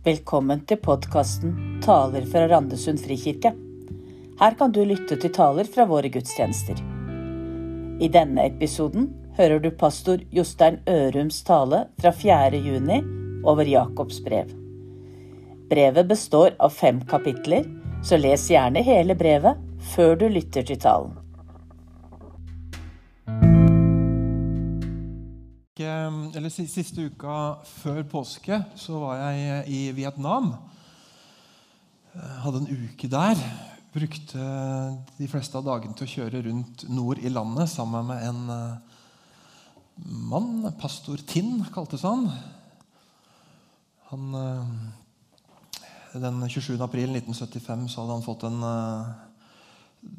Velkommen til podkasten Taler fra Randesund frikirke. Her kan du lytte til taler fra våre gudstjenester. I denne episoden hører du pastor Jostein Ørums tale fra 4. juni over Jakobs brev. Brevet består av fem kapitler, så les gjerne hele brevet før du lytter til talen. Eller Siste uka før påske så var jeg i Vietnam. Hadde en uke der. Brukte de fleste av dagene til å kjøre rundt nord i landet sammen med en eh, mann. Pastor Tinn kaltes han. han eh, den 27. april 1975 så hadde han fått en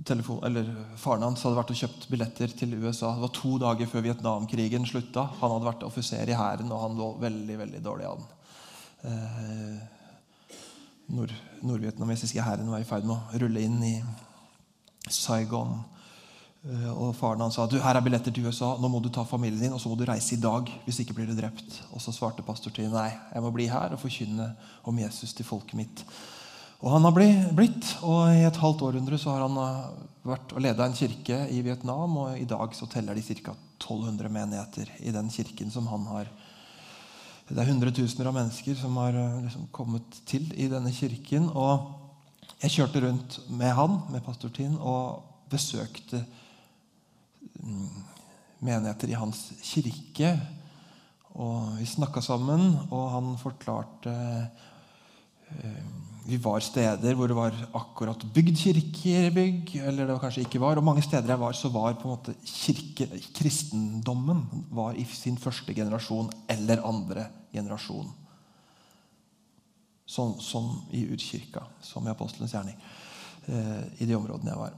telefon, eller Faren hans hadde vært og kjøpt billetter til USA. Det var to dager før Vietnamkrigen slutta. Han hadde vært offiser i hæren, og han lå veldig veldig dårlig an. Eh, nord, nordvietnamesiske hæren var i ferd med å rulle inn i Saigon. Eh, og Faren hans sa du, her er billetter til USA, nå må du ta familien din og så må du reise i dag. Hvis ikke blir du drept. Og så svarte pastor til nei, jeg må bli her og forkynne om Jesus til folket mitt. Og han har blitt, og i et halvt århundre så har han eh, vært og leda en kirke i Vietnam. Og i dag så teller de ca. 1200 menigheter i den kirken som han har. Det er hundretusener av mennesker som har eh, liksom kommet til i denne kirken. Og jeg kjørte rundt med han, med pastor Tinn, og besøkte menigheter i hans kirke. Og vi snakka sammen, og han forklarte eh, Vi var steder hvor det var akkurat bygd kirkebygg, eller det var kanskje ikke var. Og mange steder jeg var, så var på en måte kirke, kristendommen var i sin første generasjon eller andre generasjon. Sånn som i urkirka, som i apostelens gjerning. Eh, I de områdene jeg var.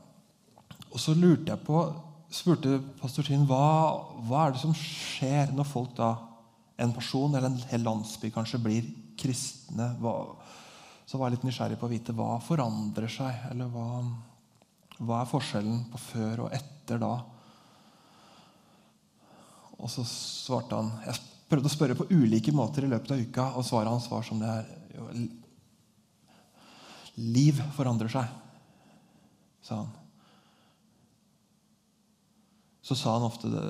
Og så lurte jeg på spurte pastor Trine hva, hva er det som skjer når folk da, en person eller en hel landsby kanskje blir kristne. Hva, så var jeg litt nysgjerrig på å vite hva forandrer seg. Eller hva, hva er forskjellen på før og etter da? Og så svarte han Jeg prøvde å spørre på ulike måter i løpet av uka, og svaret hans var som det er Liv forandrer seg, sa han så sa han ofte det,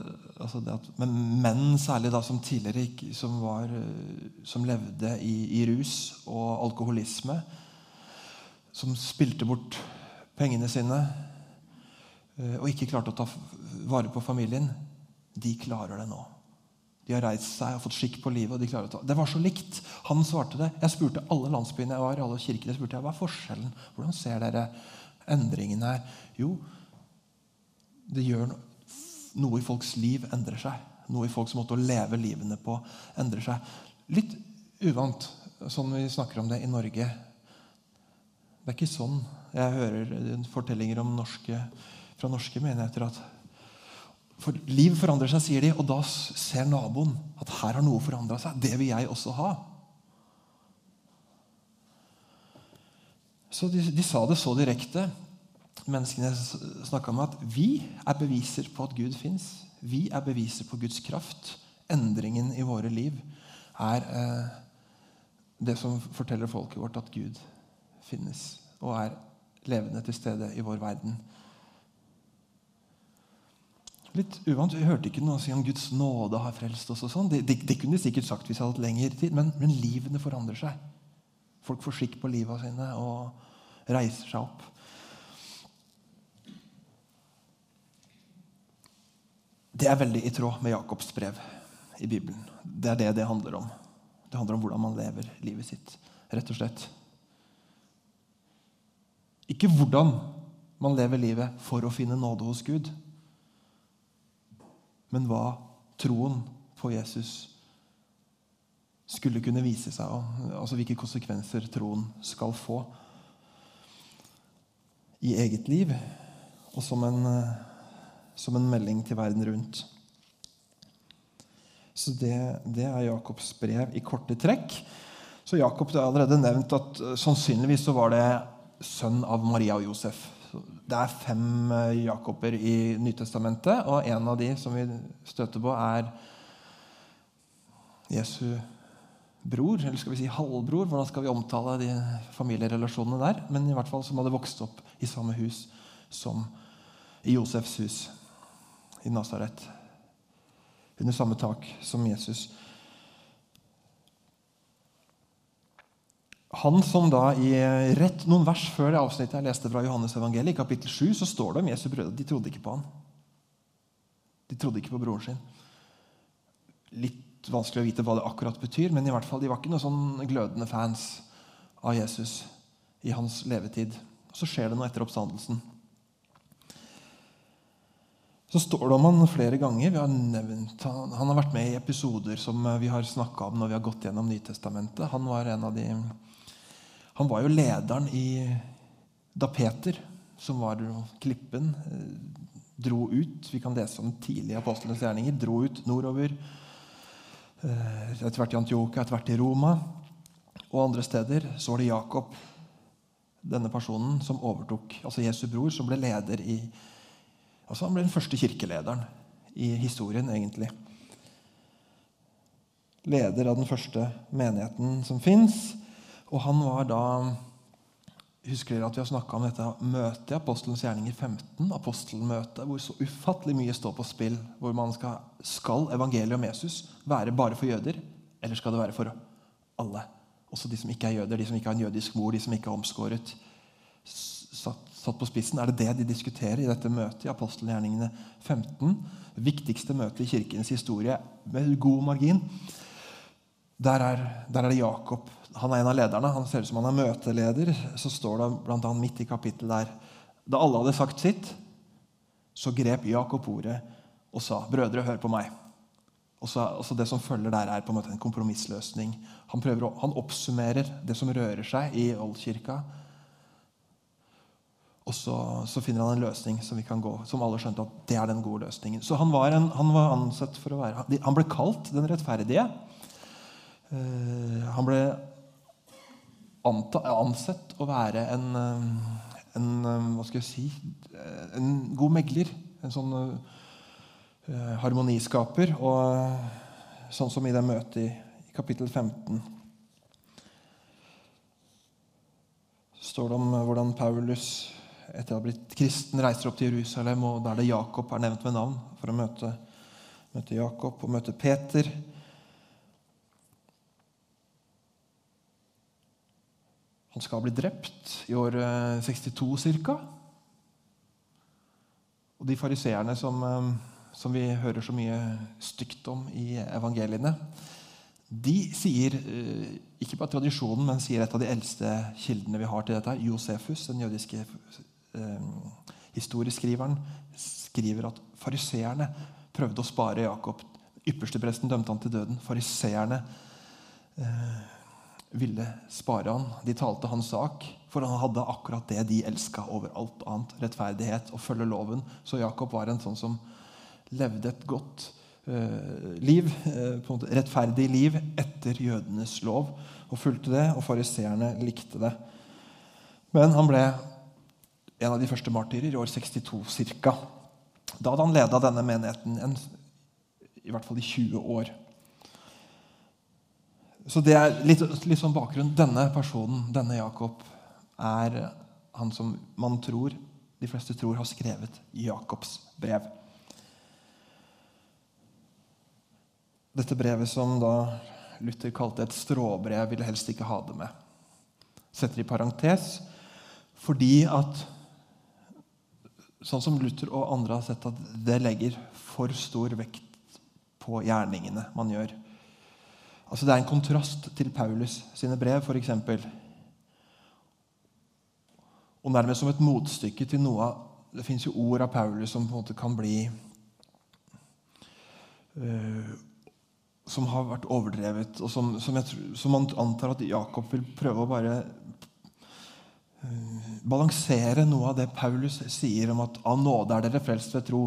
altså det at men menn, særlig da som tidligere som, var, eh, som levde i, i, rus og alkoholisme, som spilte bort pengene sine eh, og ikke klarte å ta vare på familien, de klarer det nå. De har reist seg og fått skikk på livet. og de klarer å ta. Det var så likt. Han svarte det. Jeg spurte alle landsbyene jeg var i, alle kirkene, spurte jeg, hva er forskjellen. Hvordan ser dere endringen her? Jo, det gjør noe noe i folks liv endrer seg. Noe i folks måte å leve livene på endrer seg. Litt uvant, sånn vi snakker om det i Norge. Det er ikke sånn jeg hører fortellinger norske, fra norske menigheter. at for Liv forandrer seg, sier de, og da ser naboen at her har noe forandra seg. Det vil jeg også ha. Så de, de sa det så direkte menneskene jeg snakka med, at vi er beviser på at Gud fins. Vi er beviser på Guds kraft. Endringen i våre liv er eh, det som forteller folket vårt at Gud finnes og er levende til stede i vår verden. Litt uvant, Vi hørte ikke noe si om Guds nåde har frelst oss. og sånn. Det, det, det, kunne de sikkert sagt hvis jeg hadde hatt lengre tid, men, men livene forandrer seg. Folk får skikk på livet sine og reiser seg opp. Det er veldig i tråd med Jakobs brev i Bibelen. Det er det det handler om. Det handler om hvordan man lever livet sitt, rett og slett. Ikke hvordan man lever livet for å finne nåde hos Gud, men hva troen på Jesus skulle kunne vise seg. Altså hvilke konsekvenser troen skal få i eget liv, og som en som en melding til verden rundt. Så det, det er Jakobs brev i korte trekk. Så Jakob er allerede nevnt at uh, sannsynligvis så var det sønn av Maria og Josef. Det er fem uh, Jakober i Nytestamentet, og en av de som vi støter på, er Jesu bror, eller skal vi si halvbror. Hvordan skal vi omtale de familierelasjonene der? Men i hvert fall som hadde vokst opp i samme hus som i Josefs hus i Nasaret. Under samme tak som Jesus. Han som da i rett noen vers før det avsnittet jeg leste fra Johannes evangeliet, i kapittel 7, så står det om Jesu brødre. De trodde ikke på han. De trodde ikke på broren sin. Litt vanskelig å vite hva det akkurat betyr, men i hvert fall, de var ikke noen sånn glødende fans av Jesus i hans levetid. Så skjer det noe etter oppstandelsen. Så står det om han flere ganger. Har nevnt, han, han, har vært med i episoder som vi har snakka om når vi har gått gjennom Nytestamentet. Han var en av de han var jo lederen i da Peter, som var klippen, eh, dro ut Vi kan lese om tidlige apostlenes gjerninger. Dro ut nordover. Eh, etter hvert i Antiokia, etter hvert i Roma og andre steder. Så var det Jakob, denne personen, som overtok. Altså Jesu bror, som ble leder i altså Han ble den første kirkelederen i historien, egentlig. Leder av den første menigheten som fins. Og han var da Husker dere at vi har snakka om dette møtet i Apostelens gjerninger 15? Apostelmøtet, hvor så ufattelig mye står på spill. Hvor man skal Skal evangeliet om Jesus være bare for jøder, eller skal det være for alle? Også de som ikke er jøder, de som ikke har en jødisk mor, de som ikke er omskåret. Satt, satt på spissen, Er det det de diskuterer i dette møtet i apostelgjerningene 15? Det viktigste møtet i kirkens historie med god margin. Der er, der er det Jakob han er en av lederne. Han ser ut som han er møteleder. Så står det blant annet midt i kapittelet der Da alle hadde sagt sitt, så grep Jakob ordet og sa, 'Brødre, hør på meg.' Og så, altså Det som følger der, er på en måte en kompromissløsning. Han, prøver, han oppsummerer det som rører seg i Oldkirka. Og så, så, finner han en løsning som vi kan gå, som alle skjønte at det er den gode løsningen. Så han var, en, han var ansett for å være Han ble kalt den rettferdige. Uh, han ble ansett å være en, eh, en, eh, hva skal jeg si, en god megler. En sånn uh, harmoniskaper. Og sånn som i det møtet i, i kapittel 15 står det om hvordan Paulus etter å ha blitt kristen reiser opp til Jerusalem, og der det Jakob er nevnt med navn, for å møte, møte Jakob og møte Peter. Han skal bli drept i år 62 eh, ca. Og de fariseerne som, eh, som, vi hører så mye stygt om i evangeliene, de sier, eh, ikke bare tradisjonen, men sier et av de eldste kildene vi har til dette, Josefus, den jødiske eh, historieskriveren, skriver at fariseerne prøvde å spare Jakob. Ypperstepresten dømte han til døden. Fariseerne eh, ville spare han. De talte hans sak, for han hadde akkurat det de elska over alt annet. Rettferdighet og følge loven. Så Jakob var en sånn som levde et godt eh, liv, eh, på en måte rettferdig liv etter jødenes lov, og fulgte det. Og fariseerne likte det. Men han ble en av de første martyrer i år 62 ca. Da hadde han leda denne menigheten en, i hvert fall i 20 år. Så det er litt, litt sånn bakgrunn. Denne personen, denne Jakob, er han som man tror, de fleste tror, har skrevet Jakobs brev. Dette brevet som da Luther kalte et stråbrev, ville helst ikke ha det med. Setter i parentes fordi at Sånn som Luther og andre har sett at det legger for stor vekt på gjerningene man gjør. Altså Det er en kontrast til Paulus sine brev, f.eks. Og nærmest som et motstykke til noe av Det fins jo ord av Paulus som på en måte kan bli uh, Som har vært overdrevet, og som, som, jeg, som, man antar at Jakob vil prøve å bare balansere noe av det Paulus sier om at av nåde er dere frelst ved tro.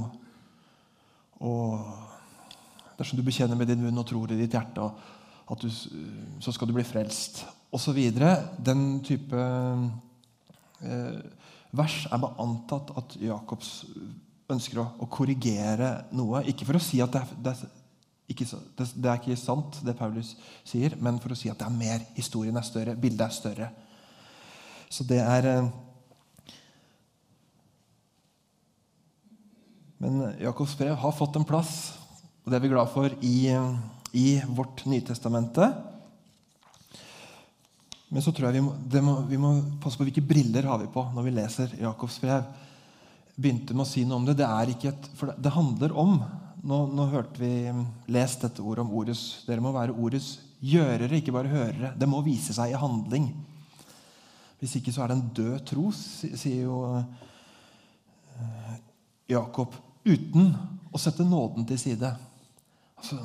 Og dersom du bekjenner med din munn og tror i ditt hjerte du, så skal du bli frelst, osv. Den type eh, vers er bare antatt at Jakobs ønsker å, å, korrigere noe. Ikke for å si at det er, det er Ikke, det er ikke sant, det Paulus sier, men for å si at det er mer. Historien er større, bildet er større. Så det er eh, Men Jakobs brev har fått en plass, og det er vi glad for, i, i vårt Nytestamente. Men så tror jeg vi må, må, vi må, passe på hvilke briller har vi på når vi leser Jakobs brev. Begynte med å si noe om det. Det, et, det handler om nå, nå, hørte vi lest dette ordet om ordets Dere må være ordets gjørere, ikke bare hørere. Det må vise seg i handling. Hvis ikke så er det en død tro, sier jo eh, Jakob. Uten å sette nåden til side. Altså,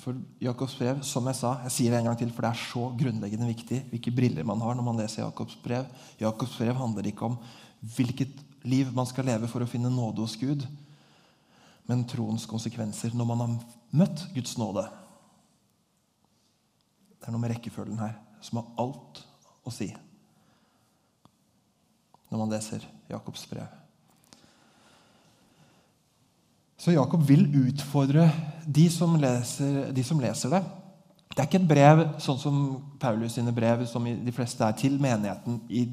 for Jakobs brev, som jeg sa, jeg sier det en gang til, for det er så grunnleggende viktig hvilke briller man har når man leser Jakobs brev. Jakobs brev handler ikke om hvilket liv man skal leve for å finne nåde hos Gud, men troens konsekvenser når man har møtt Guds nåde. Det er noe med rekkefølgen her som har alt å si når man leser Jakobs brev. Så Jakob vil utfordre de som, leser, de som leser det. Det er ikke et brev sånn som Paulus sine brev, som de fleste er, til menigheten i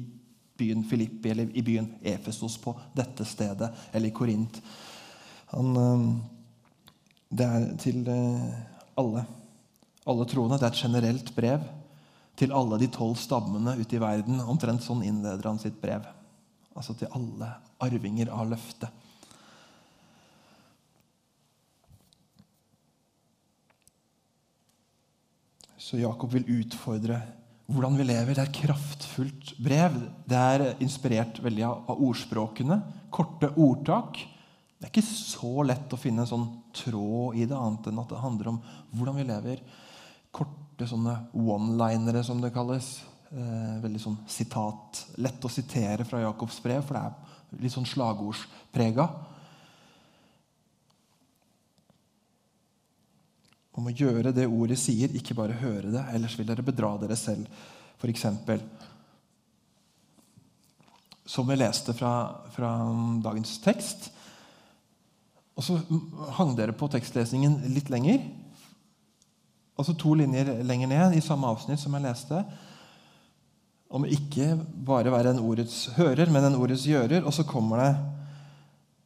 byen Filippi eller i byen Efesos på dette stedet, eller i Korint. Han, eh, det er til eh, alle. Alle troende. Det er et generelt brev til alle de tolv stammene ute i verden. Omtrent sånn innleder han sitt brev. Altså til alle arvinger av løftet. Så Jakob vil utfordre hvordan vi lever. Det er kraftfullt brev. Det er inspirert veldig av ordspråkene. Korte ordtak. Det er ikke så lett å finne en sånn tråd i det, annet enn at det handler om hvordan vi lever. Korte sånne one-linere, som det kalles. Eh, veldig sånn sitat. Lett å sitere fra Jakobs brev, for det er litt sånn slagordsprega. om å gjøre det ordet sier, ikke bare høre det. Ellers vil dere bedra dere selv. For eksempel, Som vi leste fra, fra, dagens tekst. Og så hang dere på tekstlesningen litt lenger. Altså to linjer lenger ned i samme avsnitt som jeg leste. Om ikke bare være en ordets hører, men en ordets gjører. Og så kommer det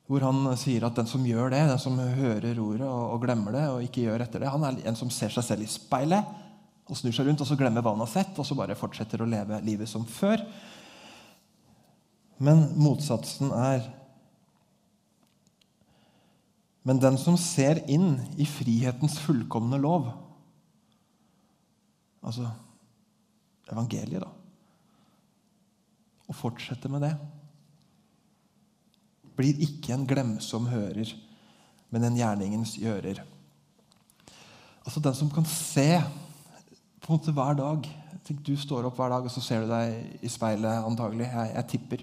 hvor han sier at den som gjør det, den som hører ordet og, og, glemmer det, og ikke gjør etter det, han er en som ser seg selv i speilet og snur seg rundt og så glemmer hva han har sett, og så bare fortsetter å leve livet som før. Men motsatsen er Men den som ser inn i frihetens fullkomne lov Altså evangeliet, da. Og fortsetter med det blir ikke en glemsom hører, men en gjerningens gjører. Altså Den som kan se på en måte hver dag Tenk, Du står opp hver dag og så ser du deg i speilet, antagelig. Jeg, jeg tipper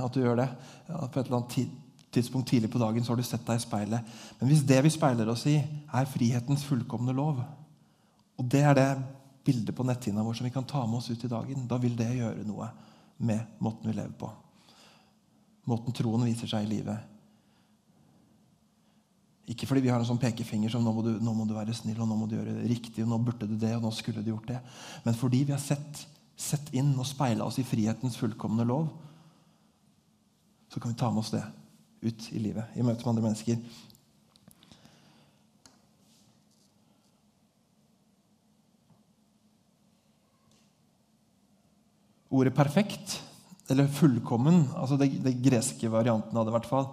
at du gjør det. På et eller annet tidspunkt tidlig på dagen så har du sett deg i speilet. Men hvis det vi speiler oss i, er frihetens fullkomne lov, og det er det bildet på netthinna vår som vi kan ta med oss ut i dagen, da vil det gjøre noe med måten vi lever på måten troen viser seg i livet. Ikke fordi vi har en sånn pekefinger som nå må, du, nå må du være snill og nå må du gjøre det riktig, og nå burde du det, og nå skulle du gjort det. Men fordi vi har sett, sett inn og speila oss i frihetens fullkomne lov, så kan vi ta med oss det ut i livet, i møte med andre mennesker. Ordet 'perfekt' eller fullkommen, altså det, det greske varianten av det, i hvert fall.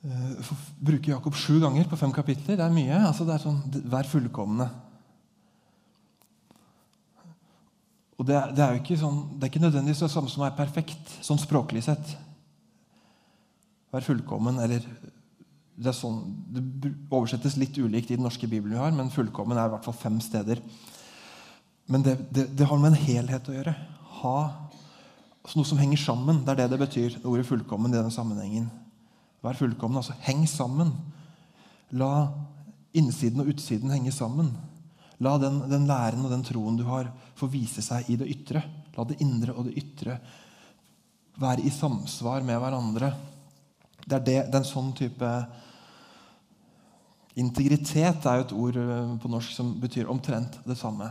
Uh, bruker Jakob sju ganger på fem kapitler. Det er mye. altså det er sånn, Vær fullkomne. Og det, det, er jo ikke sånn, det er ikke nødvendigvis det samme som er perfekt, sånn språklig sett. Vær fullkommen, eller det, er sånn, det oversettes litt ulikt i den norske bibelen vi har, men fullkommen er i hvert fall fem steder. Men det, det, det har med en helhet å gjøre. Ha noe som henger sammen. Det er det det betyr, ordet fullkommen i denne sammenhengen. Vær fullkommen, altså heng sammen. La innsiden og utsiden henge sammen. La den, den, læren og den troen du har, få vise seg i det ytre. La det indre og det ytre være i samsvar med hverandre. Det er, det, det er en sånn type Integritet er jo et ord eh, på norsk som betyr omtrent det samme.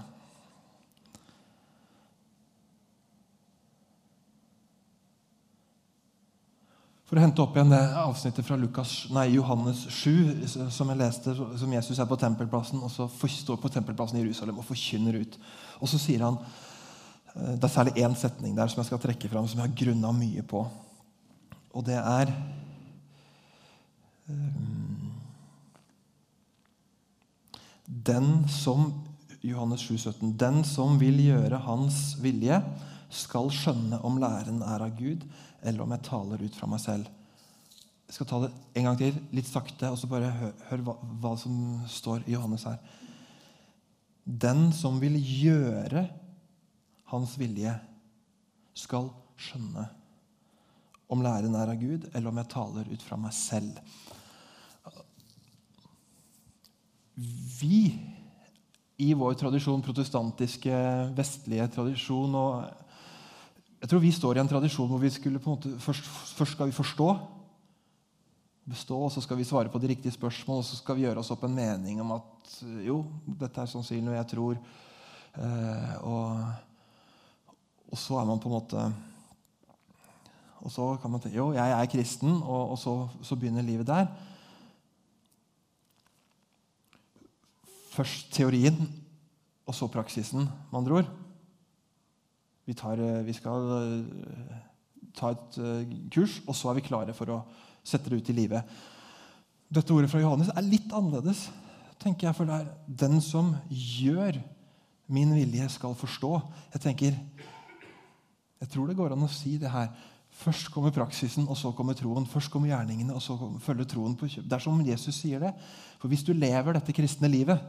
For å hente opp igjen det avsnittet fra Lukas, nei, Johannes 7, som jeg leste, som Jesus er på tempelplassen, og så står på tempelplassen i Jerusalem og forkynner ut. Og så sier han eh, Det er særlig én setning der som jeg skal trekke fram, som jeg har grunna mye på. Og det er um, Den som Johannes 7, 17, Den som vil gjøre Hans vilje, skal skjønne om læren er av Gud eller om jeg taler ut fra meg selv. Jeg skal ta det en gang til, litt sakte, og så bare hør, hør hva, hva, som står i Johannes her. Den som vil gjøre hans vilje, skal skjønne om læren er av Gud, eller om jeg taler ut fra meg selv. Vi i vår tradisjon, protestantiske, vestlige tradisjon og jeg tror vi står i en tradisjon hvor vi skulle på en måte, først, først skal vi forstå. Bestå, og så skal vi svare på de riktige spørsmål og så skal vi gjøre oss opp en mening om at jo, dette er sannsynlig noe jeg tror. Eh, og, og, så er man på en måte Og så kan man tenke jo, jeg er kristen, og, og så, så, begynner livet der. Først teorien, og så praksisen, med andre ord. Vi, tar, eh, vi skal eh, ta et eh, kurs, og så er vi klare for å sette det ut i livet. Dette ordet fra Johannes er litt annerledes, tenker jeg, for det er den som gjør min vilje, skal forstå. Jeg tenker, jeg tror det går an å si det her. Først kommer praksisen, og så kommer troen. Først kommer gjerningene, og så følger troen på kjøp. Det er som Jesus sier det. For hvis du lever dette kristne livet,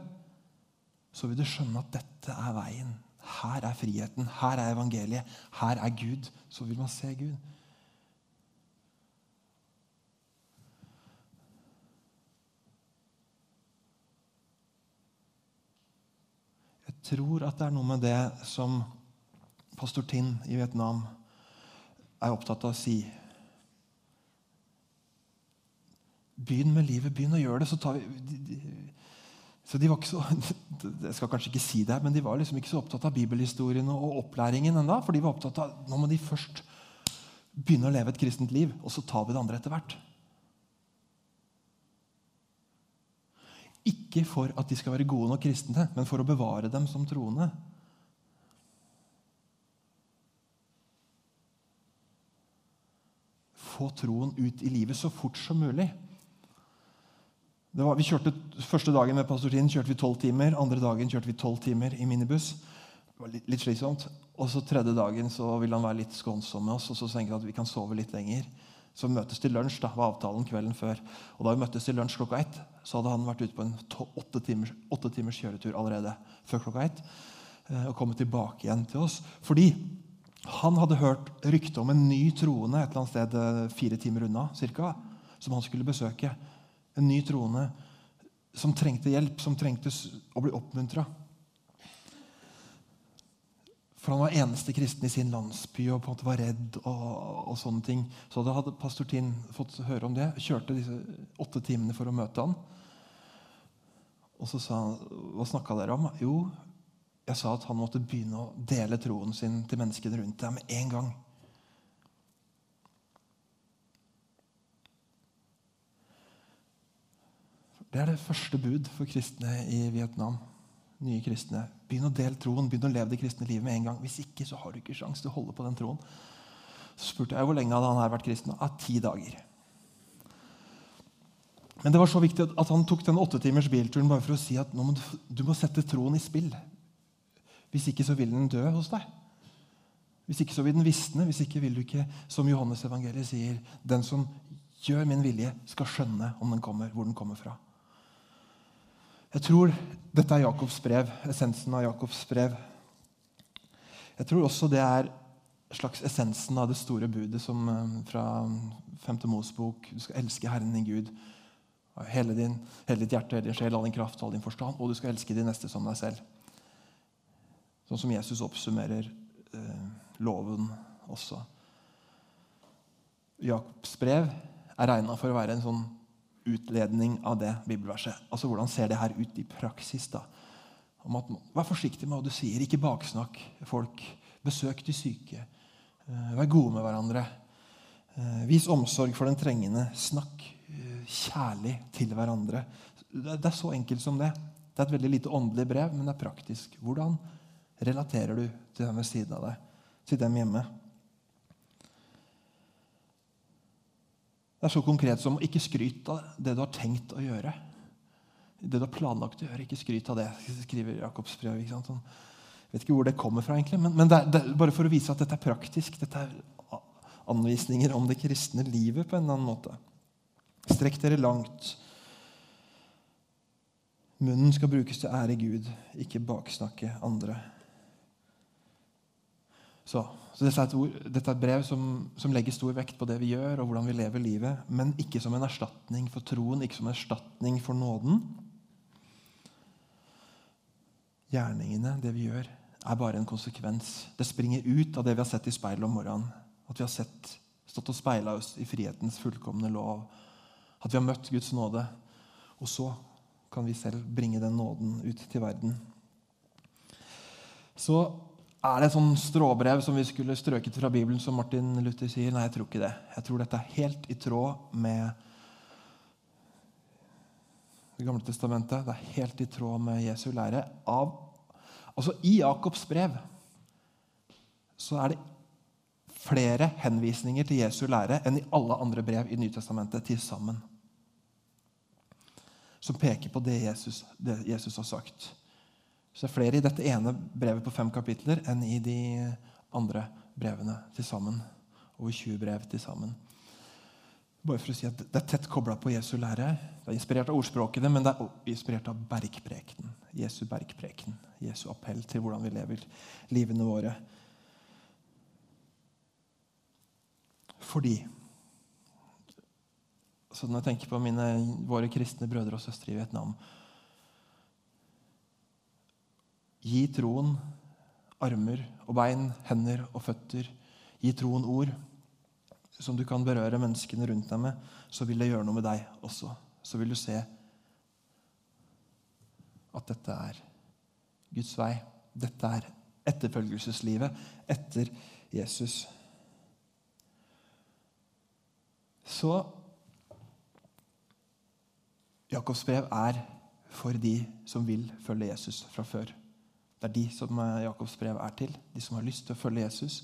så vil du skjønne at dette er veien. Her er friheten, her er evangeliet, her er Gud. Så vil man se Gud. Jeg tror at det er noe med det som pastor Tin i Vietnam er opptatt av å si. Begynn med livet, begynn å gjøre det, så tar vi så de var ikke så, Jeg skal kanskje ikke si det, men de var liksom ikke så opptatt av bibelhistorien og opplæringen enda, for de var opptatt av nå må de først begynne å leve et kristent liv, og så tar vi det andre etter hvert. Ikke for at de skal være gode nok kristne, men for å bevare dem som troende. Få troen ut i livet så fort som mulig. Var, vi kjørte, Første dagen med pastor Tinn kjørte vi tolv timer. Andre dagen kjørte vi tolv timer i minibuss. Det var litt, litt slitsomt. Og så Tredje dagen så ville han være litt skånsom med oss og så tenkte at vi kan sove litt lenger. Så vi møtes til lunsj. da, var avtalen kvelden før. Og Da vi møttes til lunsj klokka ett, så hadde han vært ute på en åtte timers, åtte timers kjøretur allerede før klokka ett. Eh, og kommet tilbake igjen til oss. Fordi han hadde hørt rykte om en ny troende et eller annet sted eh, fire timer unna, cirka, som han skulle besøke en ny troende som trengte hjelp, som trengte å bli oppmuntra. For han var eneste kristen i sin landsby og på en måte var redd. og, og sånne ting. Så da hadde pastor Tinn fått høre om det. Kjørte disse åtte timene for å møte han. Og så sa han Hva snakka dere om? Jo, jeg sa at han måtte begynne å dele troen sin til menneskene rundt deg med en gang. Det er det første bud for kristne i Vietnam. Nye kristne. Begynn å dele troen, begynn å leve det kristne livet med en gang. Hvis ikke så har du ikke sjanse til å holde på den troen. Så spurte jeg hvor lenge hadde han her vært kristen. Av ti dager. Men det var så viktig at han tok den åtte timers bilturen bare for å si at må du, du, må sette troen i spill. Hvis ikke så vil den dø hos deg. Hvis ikke så vil den visne. Hvis ikke vil du ikke, som Johannes evangeliet sier, den som gjør min vilje, skal skjønne om den kommer, hvor den kommer fra. Jeg tror dette er Jakobs brev, essensen av Jakobs brev. Jeg tror også det er slags essensen av det store budet som, eh, fra 5. Mosebok. Du skal elske Herren din Gud hele, hele ditt hjerte, hele din sjel, all din kraft all din forstand. Og du skal elske de neste som deg selv. Sånn som Jesus oppsummerer eh, loven også. Jakobs brev er regna for å være en sånn utledning av det bibelverset. Altså Hvordan ser det her ut i praksis? da? Om at, Vær forsiktig med hva du sier. Ikke baksnakk folk. Besøk de syke. Eh, vær gode med hverandre. Eh, vis omsorg for den trengende. Snakk eh, kjærlig til hverandre. Det er så enkelt som det. Det er et veldig lite åndelig brev, men det er praktisk. Hvordan relaterer du til dem ved siden av deg, til dem hjemme? Det er så konkret som ikke skryt av det du har tenkt å gjøre. Det du har planlagt å gjøre. Ikke skryt av det, skriver Jakobs brev. Ikke sant? Sånn. Jeg vet ikke hvor det kommer fra, egentlig, men, men det det bare for å vise at dette er praktisk. Dette er anvisninger om det kristne livet på en eller annen måte. Strekk dere langt. Munnen skal brukes til å ære Gud, ikke baksnakke andre. Så, så dette, er ord, dette, er et brev som, som, legger stor vekt på det vi gjør, og hvordan vi lever livet, men ikke som en erstatning for troen, ikke som en erstatning for nåden. Gjerningene, det vi gjør, er bare en konsekvens. Det springer ut av det vi har sett i speilet om morgenen. At vi har sett, stått og speila oss i frihetens fullkomne lov. At vi har møtt Guds nåde. Og så kan vi selv bringe den nåden ut til verden. Så er det et sånn stråbrev som vi skulle strøket fra Bibelen, som Martin Luther sier? Nei, jeg tror ikke det. Jeg tror dette er helt i tråd med Det gamle testamentet. Det er helt i tråd med Jesu lære. Av, altså I Jakobs brev så er det flere henvisninger til Jesu lære enn i alle andre brev i Nytestamentet til sammen. Som peker på det Jesus, det Jesus har sagt. Så det er flere i dette ene brevet på fem kapitler enn i de andre brevene til sammen. Over 20 brev til sammen. Bare for å si at Det er tett kobla på Jesu lære. Det er inspirert av ordspråkene, men det er inspirert av bergprekenen. Jesu bergpreken. Jesu appell til hvordan vi lever livene våre. Fordi så Når jeg tenker på mine, våre kristne brødre og søstre i Vietnam Gi troen armer og bein, hender og føtter. Gi troen ord som du kan berøre menneskene rundt deg med. Så vil det gjøre noe med deg også. Så vil du se at dette er Guds vei. Dette er etterfølgelseslivet etter Jesus. Så Jakobs brev er for de som vil følge Jesus fra før. Det er de som eh, Jakobs brev er til. De som har lyst til å følge Jesus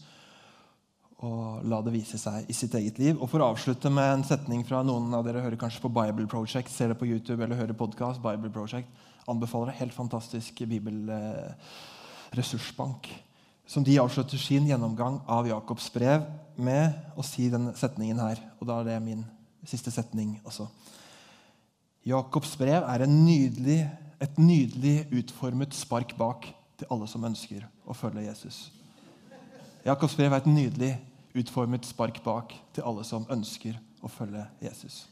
og la det vise seg i sitt eget liv. Og For å avslutte med en setning fra noen av dere hører kanskje på Bible Project, ser det på YouTube eller hører podkast, Bible Project, anbefaler en Helt fantastisk bibelressursbank. Eh, som de avslutter sin gjennomgang av Jakobs brev med å si den setningen her. Og da er det min siste setning også. Jakobs brev er nydelig, et nydelig utformet spark bak til alle som ønsker å følge Jesus. Jakobs brev er et nydelig utformet spark bak til alle som ønsker å følge Jesus.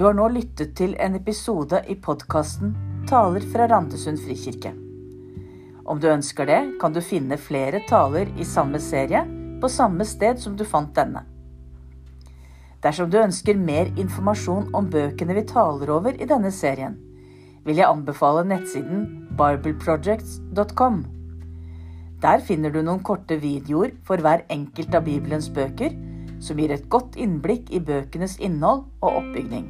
Du har nå lyttet til en episode i podkasten Taler fra Randesund frikirke. Om du ønsker det, kan du finne flere taler i samme serie på samme sted som du fant denne. Dersom du ønsker mer informasjon om bøkene vi taler over i denne serien, vil jeg anbefale nettsiden bibleprojects.com. Der finner du noen korte videoer for hver enkelt av Bibelens bøker, som gir et godt innblikk i bøkenes innhold og oppbygning.